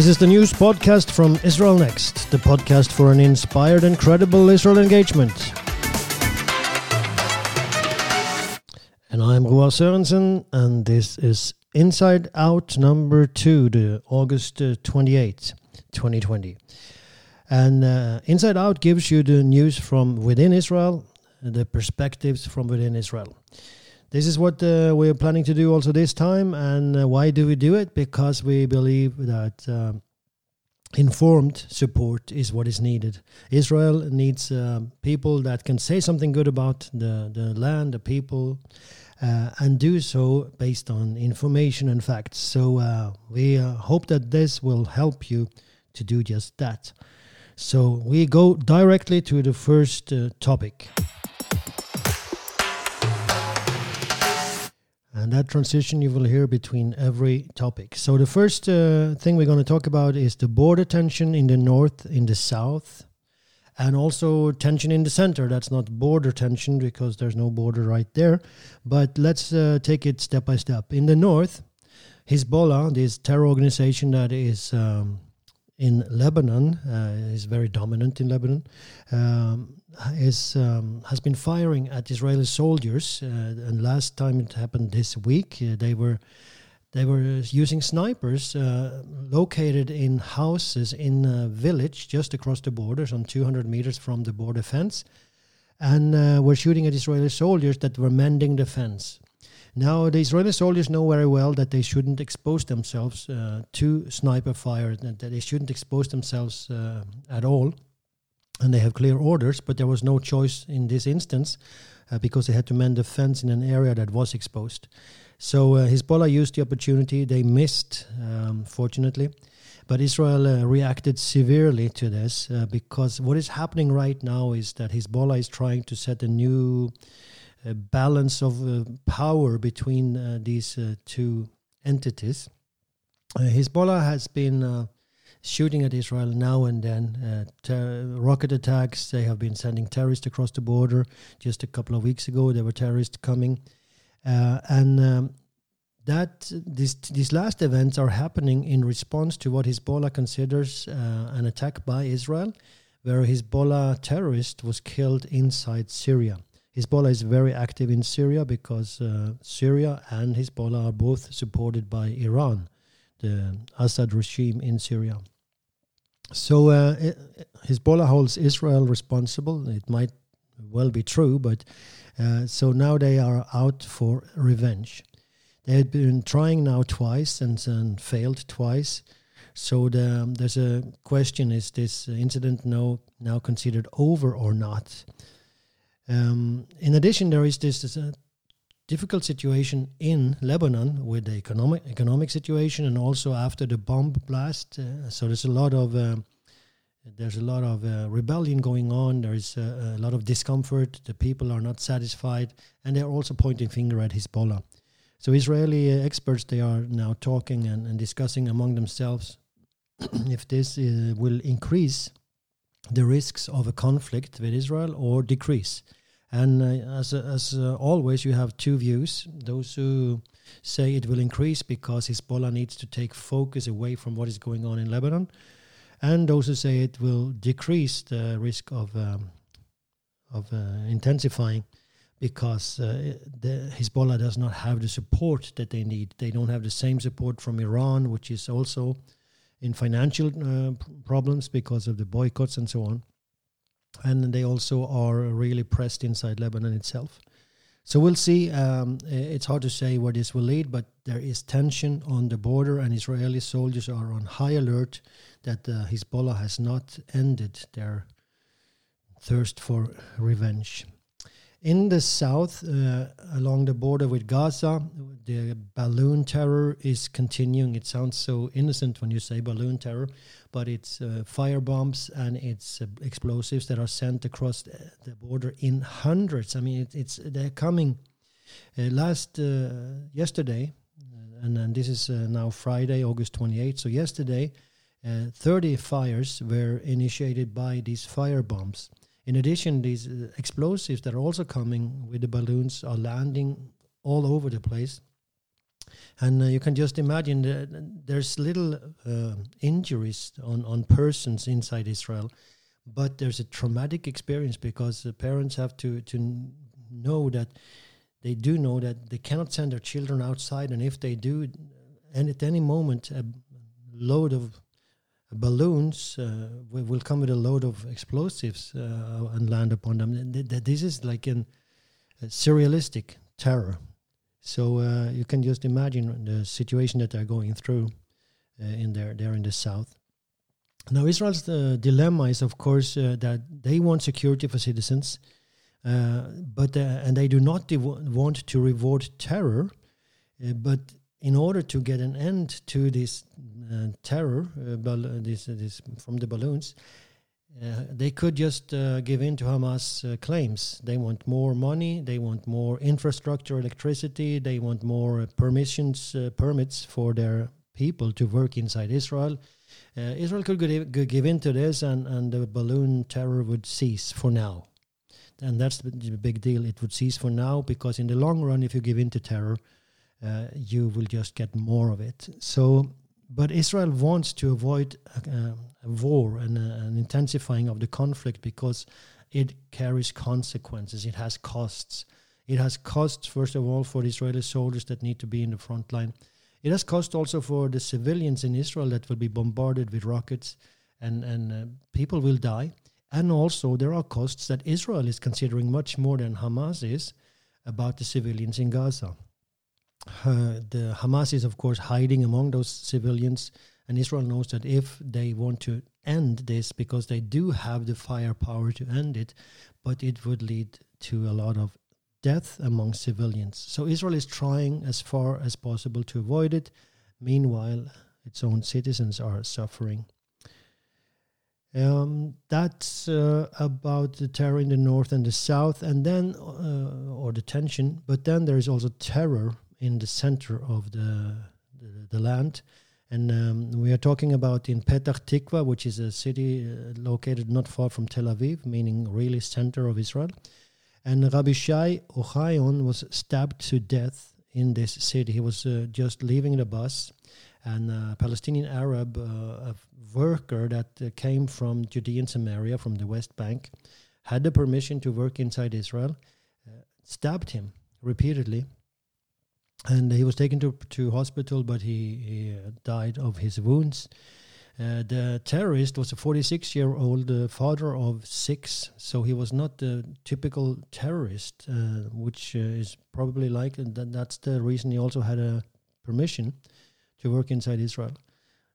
This is the news podcast from Israel Next, the podcast for an inspired and credible Israel engagement. And I'm Roar Sørensen, and this is Inside Out number two, the August uh, 28, 2020. And uh, Inside Out gives you the news from within Israel, the perspectives from within Israel. This is what uh, we're planning to do also this time. And uh, why do we do it? Because we believe that uh, informed support is what is needed. Israel needs uh, people that can say something good about the, the land, the people, uh, and do so based on information and facts. So uh, we hope that this will help you to do just that. So we go directly to the first topic. And that transition you will hear between every topic. So, the first uh, thing we're going to talk about is the border tension in the north, in the south, and also tension in the center. That's not border tension because there's no border right there. But let's uh, take it step by step. In the north, Hezbollah, this terror organization that is um, in Lebanon, uh, is very dominant in Lebanon, um, is um, has been firing at Israeli soldiers. Uh, and last time it happened this week, uh, they were they were using snipers uh, located in houses in a village just across the border, some 200 meters from the border fence, and uh, were shooting at Israeli soldiers that were mending the fence. Now, the Israeli soldiers know very well that they shouldn't expose themselves uh, to sniper fire, that they shouldn't expose themselves uh, at all and they have clear orders, but there was no choice in this instance uh, because they had to mend the fence in an area that was exposed. So uh, Hezbollah used the opportunity. They missed, um, fortunately, but Israel uh, reacted severely to this uh, because what is happening right now is that Hezbollah is trying to set a new uh, balance of uh, power between these two entities. Hezbollah has been shooting at Israel now and then. Uh, rocket attacks. They have been sending terrorists across the border. Just a couple of weeks ago, there were terrorists coming, uh, and um, that these these last events are happening in response to what Hezbollah considers uh, an attack by Israel, where Hezbollah terrorist was killed inside Syria. Hezbollah is very active in Syria because uh, Syria and Hezbollah are both supported by Iran the Assad regime in Syria. So uh, Hezbollah holds Israel responsible. It might well be true, but uh, so now they are out for revenge. They had been trying now twice and, and failed twice. So the, there's a question: Is this incident now now considered over or not? Um, in addition, there is this, this uh, difficult situation in Lebanon with the economic economic situation and also after the bomb blast. Uh, so there's a lot of uh, there's a lot of uh, rebellion going on. There's a lot of discomfort. The people are not satisfied, and they're also pointing finger at Hezbollah. So Israeli uh, experts they are now talking and, and discussing among themselves if this uh, will increase the risks of a conflict with Israel or decrease. And uh, as as uh, always, you have two views: those who say it will increase because Hezbollah needs to take focus away from what is going on in Lebanon, and those who say it will decrease the risk of um, of uh, intensifying because uh, the Hezbollah does not have the support that they need. They don't have the same support from Iran, which is also in financial uh, problems because of the boycotts and so on and they also are really pressed inside Lebanon itself. So we'll see. Um, it's hard to say where this will lead, but there is tension on the border, and Israeli soldiers are on high alert that uh, Hezbollah has not ended their thirst for revenge. In the south, uh, along the border with Gaza, the balloon terror is continuing. It sounds so innocent when you say balloon terror, but it's uh, fire bombs and it's uh, explosives that are sent across the border in hundreds. I mean, it, it's they're coming. Uh, last uh, yesterday, uh, and, and this is now Friday, August 28th. So yesterday, 30 fires were initiated by these fire bombs in addition, these uh, explosives that are also coming with the balloons are landing all over the place. and uh, you can just imagine that there's little uh, injuries on, on persons inside Israel, but there's a traumatic experience because the parents have to, to know that they do know that they cannot send their children outside, and if they do, and at any moment, a load of balloons uh, will come with a load of explosives uh, and land upon them. This is like a surrealistic terror. So uh, you can just imagine the situation that they're going through uh, in there, there in the south. Now, Israel's uh, dilemma is, of course, uh, that they want security for citizens, but and they do not want to reward terror. but in order to get an end to this terror, this this from the balloons, uh, they could just uh, give in to Hamas uh, claims. They want more money, they want more infrastructure, electricity, they want more permissions, uh, permits for their people to work inside Israel. Uh, Israel could, could give in to this, and, and the balloon terror would cease for now. And that's the big deal. It would cease for now because, in the long run, if you give in to terror, Uh, you will just get more of it. So but Israel wants to avoid a, a war and a, an intensifying of the conflict because it carries consequences. It has costs. It has costs, first of all, for the Israeli soldiers that need to be in the front line. It has cost also for the civilians in Israel that will be bombarded with rockets, and and uh, people will die. And also, there are costs that Israel is considering much more than Hamas is about the civilians in Gaza uh, the Hamas is, of course, hiding among those civilians. And Israel knows that if they want to end this, because they do have the firepower to end it, but it would lead to a lot of death among civilians. So Israel is trying as far as possible to avoid it. Meanwhile, its own citizens are suffering. Um, that's uh, about the terror in the north and the south, and then, uh, or the tension. But then there is also terror in the center of the the, the land. And um, we are talking about in Petah Tikva, which is a city uh, located not far from Tel Aviv, meaning really center of Israel. And Rabbi Shai Ohayon was stabbed to death in this city. He was uh, just leaving the bus, and a Palestinian Arab, uh, a worker that uh, came from Judean Samaria, from the West Bank, had the permission to work inside Israel, uh, stabbed him repeatedly and he was taken to to hospital, but he, he uh, died of his wounds. Uh, the terrorist was a 46 year old uh, father of six, so he was not the typical terrorist, uh, which uh, is probably like that. That's the reason he also had a permission to work inside Israel.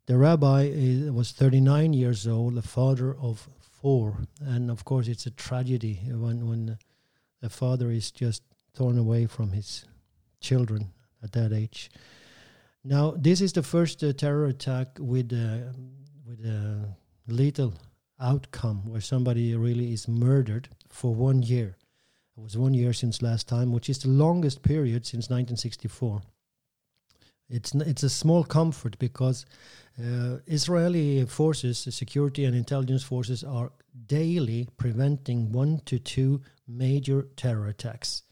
The rabbi is, was 39 years old, the father of four, and of course it's a tragedy when when a father is just torn away from his children at that age. Now, this is the first uh, terror attack with uh, with a lethal outcome, where somebody really is murdered for one year. It was one year since last time, which is the longest period since 1964. It's it's a small comfort because uh, Israeli forces, security and intelligence forces, are daily preventing one to two major terror attacks.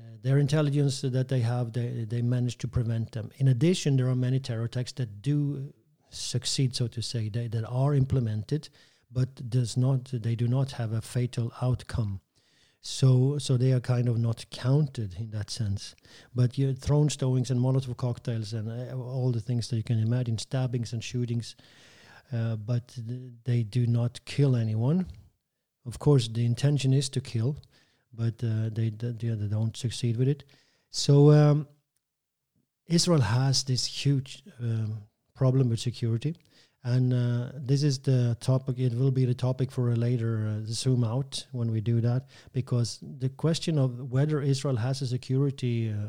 Uh, their intelligence that they have, they, they manage to prevent them. In addition, there are many terror attacks that do succeed, so to say, they, that are implemented, but does not they do not have a fatal outcome. So, so they are kind of not counted in that sense. But you thrown stowings and Molotov cocktails and uh, all the things that you can imagine, stabbings and shootings, uh, but th- they do not kill anyone. Of course, the intention is to kill, but uh, they, they, they don't succeed with it. So um, Israel has this huge um, problem with security, and uh, this is the topic. It will be the topic for a later uh, zoom out when we do that, because the question of whether Israel has a security uh,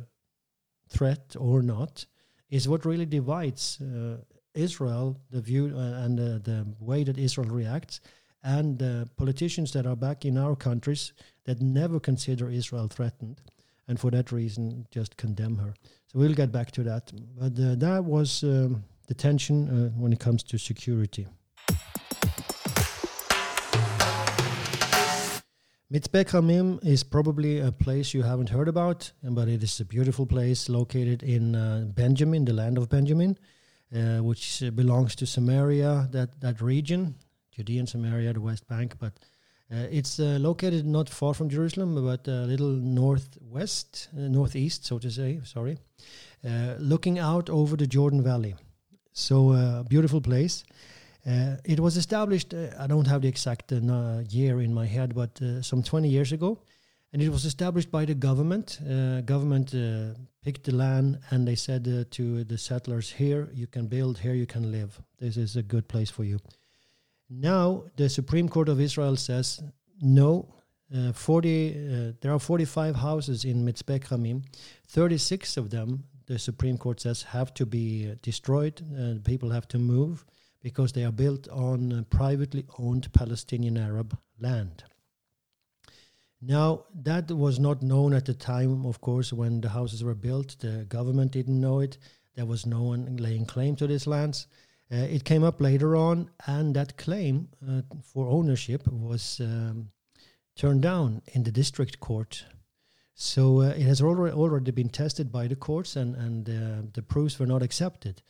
threat or not is what really divides uh, Israel, the view uh, and the way that Israel reacts and politicians that are back in our countries that never consider Israel threatened, and for that reason just condemn her. So we'll get back to that. But uh, that was um, the tension uh, when it comes to security. Mitzpe Kramim is probably a place you haven't heard about, but it is a beautiful place located in uh, Benjamin, the land of Benjamin, uh, which belongs to Samaria, that, that region, Judean Samaria, the West Bank. But uh, it's uh, located not far from Jerusalem, but a little northwest, uh, northeast, so to say, sorry, uh, looking out over the Jordan Valley. So, a beautiful place. Uh, it was established, uh, I don't have the exact uh, year in my head, but some 20 years ago. And it was established by the government. government picked the land and they said to the settlers, here you can build, here you can live. This is a good place for you. Now the Supreme Court of Israel says, no, uh, 40 uh, there are 45 houses in Mitzpe Kramim 36 of them the supreme court says have to be destroyed uh, people have to move because they are built on uh, privately owned Palestinian Arab land. Now, that was not known at the time, of course, when the houses were built. The government didn't know it. There was no one laying claim to these lands. Uh, it came up later on, and that claim uh, for ownership was um, turned down in the district court. So uh, it has already, already been tested by the courts, and, and the proofs were not accepted.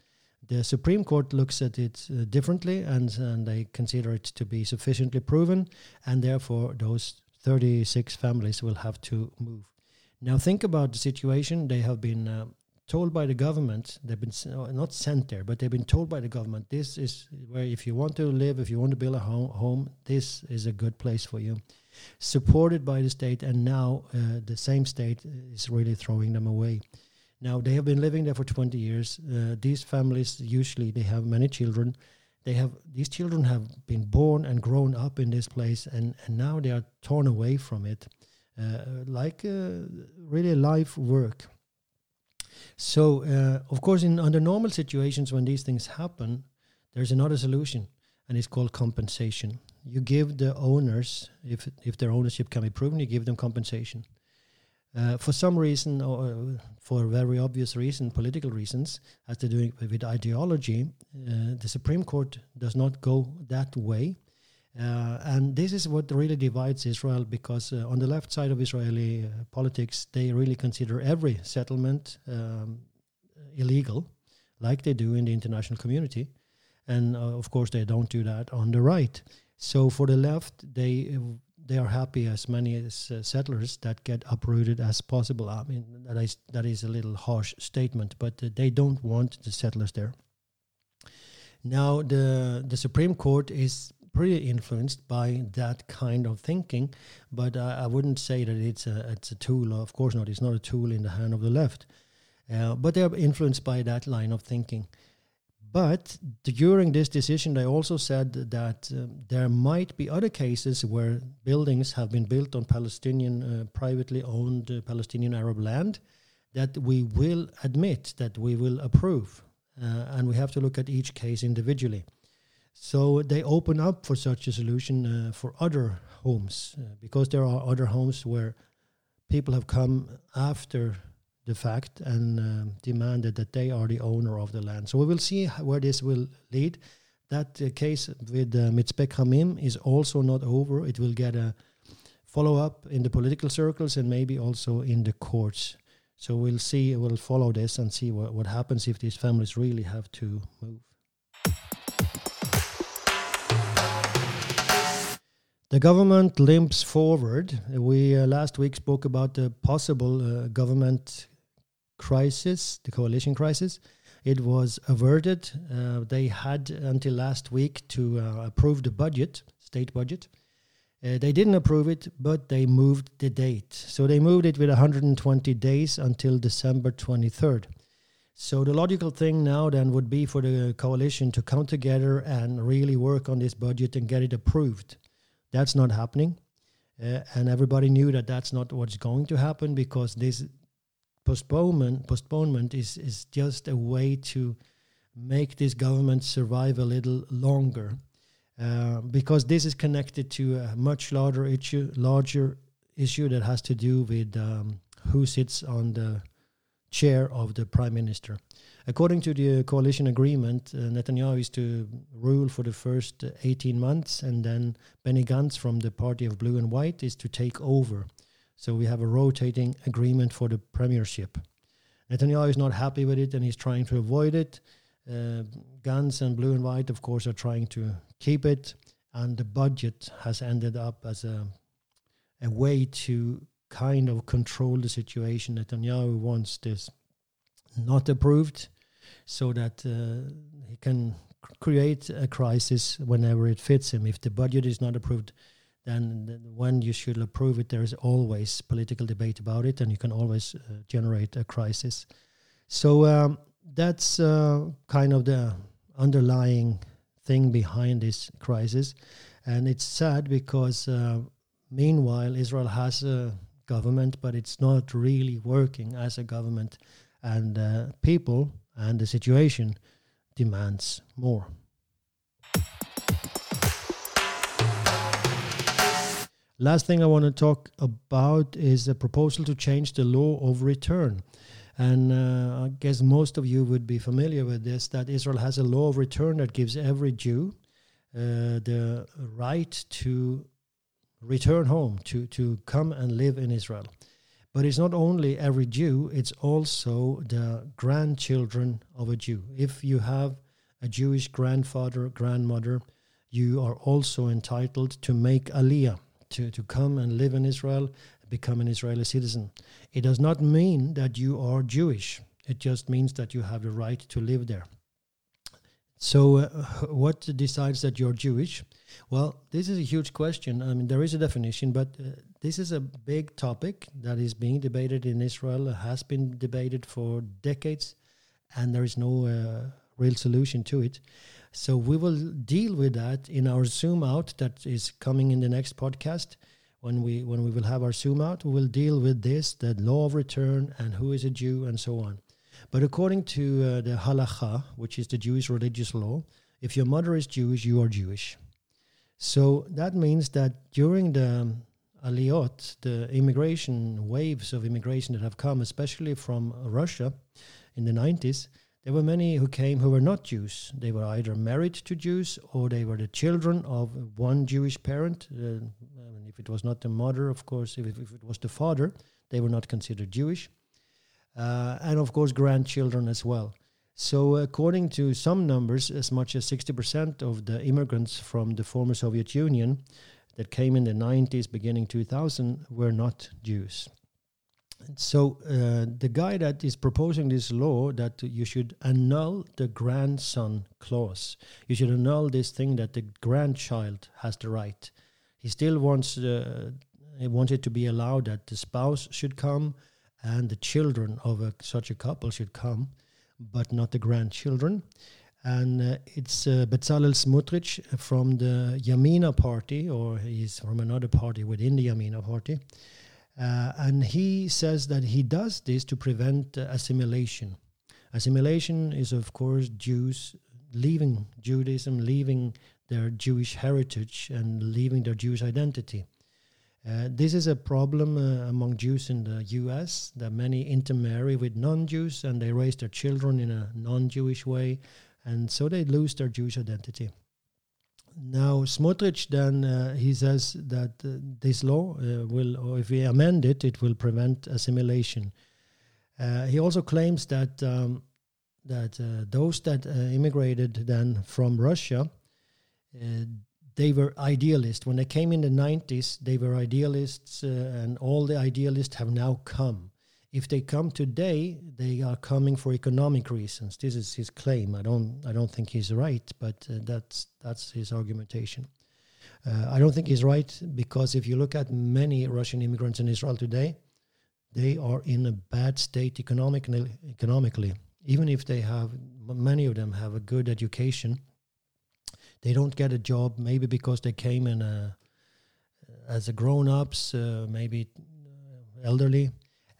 The Supreme Court looks at it uh, differently and, and they consider it to be sufficiently proven, and therefore those 36 families will have to move. Now, think about the situation. They have been uh, told by the government, they've been uh, not sent there, but they've been told by the government this is where, if you want to live, if you want to build a home, home this is a good place for you. Supported by the state, and now uh, the same state is really throwing them away. Now they have been living there for 20 years. Uh, these families usually they have many children. They have these children have been born and grown up in this place, and and now they are torn away from it, uh, like uh, really life work. So uh, of course, in under normal situations when these things happen, there's another solution, and it's called compensation. You give the owners, if if their ownership can be proven, you give them compensation. Uh, for some reason, or uh, for very obvious reason, political reasons, has to do with ideology, uh, the Supreme Court does not go that way. Uh, and this is what really divides Israel because uh, on the left side of Israeli uh, politics, they really consider every settlement um, illegal, like they do in the international community. And of course, they don't do that on the right. So for the left, they they are happy as many as uh, settlers that get uprooted as possible. I mean that is that is a little harsh statement, but uh, they don't want the settlers there. Now the the Supreme Court is pretty influenced by that kind of thinking, but uh, I wouldn't say that it's a it's a tool. Of course not. It's not a tool in the hand of the left, uh, but they are influenced by that line of thinking. But during this decision, they also said that uh, there might be other cases where buildings have been built on Palestinian, uh, privately owned uh, Palestinian Arab land that we will admit, that we will approve. Uh, and we have to look at each case individually. So they open up for such a solution uh, for other homes uh, because there are other homes where people have come after the fact and uh, demanded that they are the owner of the land. So we will see where this will lead. That uh, case with uh, Mitzpe Kramim is also not over. It will get a follow up in the political circles and maybe also in the courts. So we'll see, we'll follow this and see what happens if these families really have to move. The government limps forward. We uh, last week spoke about the possible uh, government crisis, the coalition crisis. It was averted. Uh, they had until last week to uh, approve the budget, state budget. Uh, they didn't approve it, but they moved the date. So they moved it with 120 days until December 23rd. So the logical thing now then would be for the coalition to come together and really work on this budget and get it approved. That's not happening. Uh, and everybody knew that that's not what's going to happen because this postponement postponement is is just a way to make this government survive a little longer uh, because this is connected to a much larger issue larger issue that has to do with um, who sits on the chair of the prime minister. According to the coalition agreement, uh, Netanyahu is to rule for the first 18 months, and then Benny Gantz from the party of blue and white is to take over. So we have a rotating agreement for the premiership. Netanyahu is not happy with it and he's trying to avoid it. Uh, Gantz and Blue and White, of course, are trying to keep it, and the budget has ended up as a a way to kind of control the situation. That Netanyahu wants this not approved, so that uh, he can create a crisis whenever it fits him. If the budget is not approved, then when you should approve it, there is always political debate about it, and you can always uh, generate a crisis. So um, that's uh, kind of the underlying thing behind this crisis, and it's sad because uh, meanwhile Israel has a government, but it's not really working as a government, and uh, people and the situation demands more. Last thing I want to talk about is a proposal to change the law of return. And uh, I guess most of you would be familiar with this that Israel has a law of return that gives every Jew uh, the right to return home, to, to come and live in Israel. But it's not only every Jew, it's also the grandchildren of a Jew. If you have a Jewish grandfather, grandmother, you are also entitled to make aliyah to, to come and live in Israel, become an Israeli citizen. It does not mean that you are Jewish. It just means that you have the right to live there. So, uh, what decides that you're Jewish? Well, this is a huge question. I mean, there is a definition, but uh, this is a big topic that is being debated in Israel, has been debated for decades, and there is no uh, real solution to it. So we will deal with that in our Zoom out that is coming in the next podcast. When we when we will have our Zoom out, we will deal with this, the law of return, and who is a Jew, and so on. But according to uh, the halacha, which is the Jewish religious law, if your mother is Jewish, you are Jewish. So that means that during the um, aliyot, the immigration waves of immigration that have come, especially from Russia in the 90s, there were many who came who were not Jews. They were either married to Jews or they were the children of one Jewish parent. Uh, if it was not the mother, of course, if, if it was the father, they were not considered Jewish. Uh, and of course, grandchildren as well. So, according to some numbers, as much as 60% of the immigrants from the former Soviet Union that came in the 90s, beginning 2000, were not Jews. So uh, the guy that is proposing this law that you should annul the grandson clause, you should annul this thing that the grandchild has the right. He still wants uh, he wanted to be allowed that the spouse should come and the children of a, such a couple should come, but not the grandchildren. And uh, it's uh, Bezalel Smotrich from the Yamina party, or he's from another party within the Yamina party. Uh, and he says that he does this to prevent uh, assimilation. Assimilation is, of course, Jews leaving Judaism, leaving their Jewish heritage, and leaving their Jewish identity. Uh, this is a problem uh, among Jews in the US that many intermarry with non Jews and they raise their children in a non Jewish way, and so they lose their Jewish identity. Now, Smotrich then uh, he says that uh, this law uh, will, or if we amend it, it will prevent assimilation. He also claims that um, that those that immigrated then from Russia, they were idealists. When they came in the 90s, they were idealists, and all the idealists have now come if they come today, they are coming for economic reasons. This is his claim. I don't, I don't think he's right, but uh, that's that's his argumentation. Uh, I don't think he's right because if you look at many Russian immigrants in Israel today, they are in a bad state economically. Economically, even if they have, many of them have a good education, they don't get a job. Maybe because they came in a, as a grown-ups, uh, maybe uh, elderly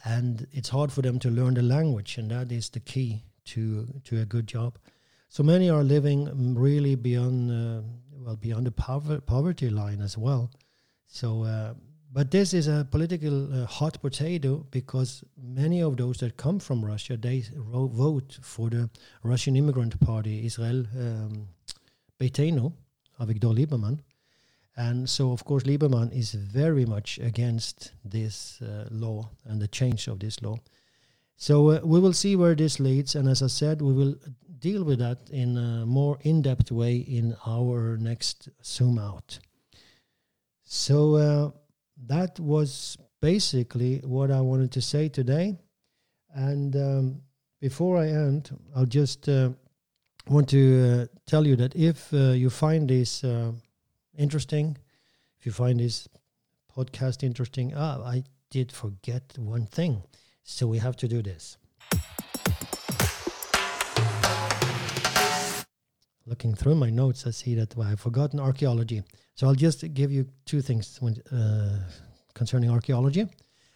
and it's hard for them to learn the language, and that is the key to to a good job. So many are living really beyond uh, well beyond the pover- poverty line as well. So uh, but this is a political uh, hot potato because many of those that come from Russia they ro- vote for the Russian Immigrant Party, Israel um, Beitenu, Avigdor Lieberman, and so of course Lieberman is very much against this uh, law and the change of this law. So uh, we will see where this leads, and as I said, we will deal with that in a more in-depth way in our next zoom out. So uh, that was basically what I wanted to say today. And um, before I end, I'll just uh, want to uh, tell you that if uh, you find this uh, interesting, if you find this podcast interesting, ah, I did forget one thing. So we have to do this. Looking through my notes, I see that I've forgotten archaeology. So I'll just give you two things when, uh, concerning archaeology.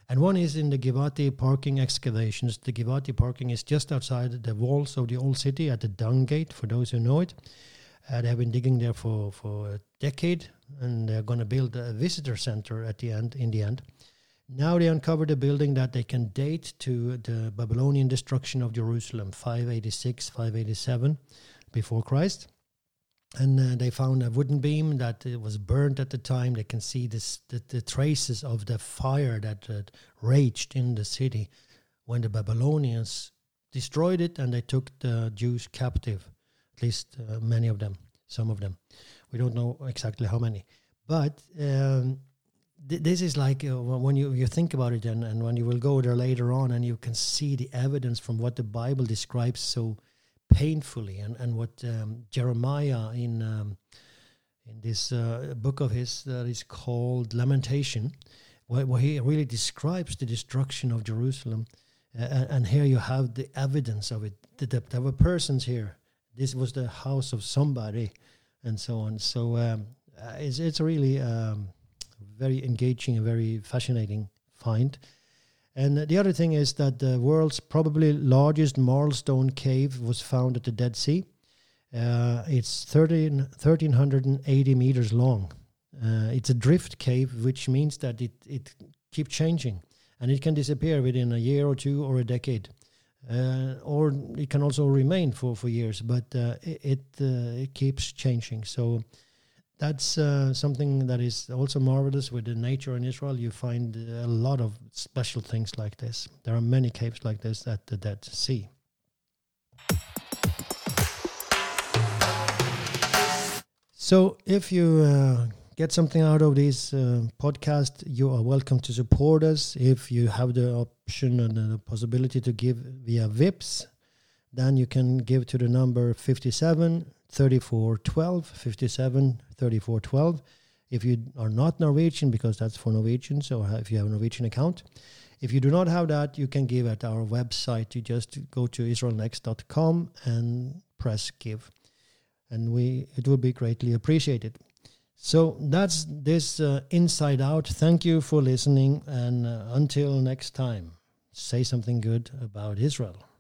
And one is in the Givati parking excavations. The Givati parking is just outside the walls of the old city at the Dung Gate, for those who know it. Uh, they have been digging there for, for a decade, and they're going to build a visitor center at the end. In the end, now they uncovered a building that they can date to the Babylonian destruction of Jerusalem, 586, 587 before Christ. And uh, they found a wooden beam that it was burnt at the time. They can see this, the, the traces of the fire that uh, raged in the city when the Babylonians destroyed it and they took the Jews captive, at least uh, many of them, some of them. We don't know exactly how many. But um, th- this is like uh, when you, you think about it and, and when you will go there later on and you can see the evidence from what the Bible describes so painfully, and and what um, Jeremiah in um, in this uh, book of his that is called Lamentation, where, where, he really describes the destruction of Jerusalem, uh, and here you have the evidence of it. There were persons here. This was the house of somebody, and so on. So um, uh, it's it's really um, very engaging and very fascinating find. And the other thing is that the world's probably largest marlstone cave was found at the Dead Sea. Uh, it's 13, 1,380 meters long. Uh, it's a drift cave, which means that it, it keeps changing and it can disappear within a year or two or a decade. Uh, or it can also remain for, for years, but uh, it uh, it keeps changing. So that's uh, something that is also marvelous with the nature in Israel. You find a lot of special things like this. There are many caves like this at the Dead Sea. So, if you uh, get something out of this uh, podcast, you are welcome to support us. If you have the option and the possibility to give via Vipps, then you can give to the number 57 34 12 57 34 12 if you are not norwegian because that's for norwegians or if you have a norwegian account if you do not have that you can give at our website. You just go to israelnext.com and press give. And we it will be greatly appreciated. So that's this uh, inside out. Thank you for listening and uh, until next time say something good about israel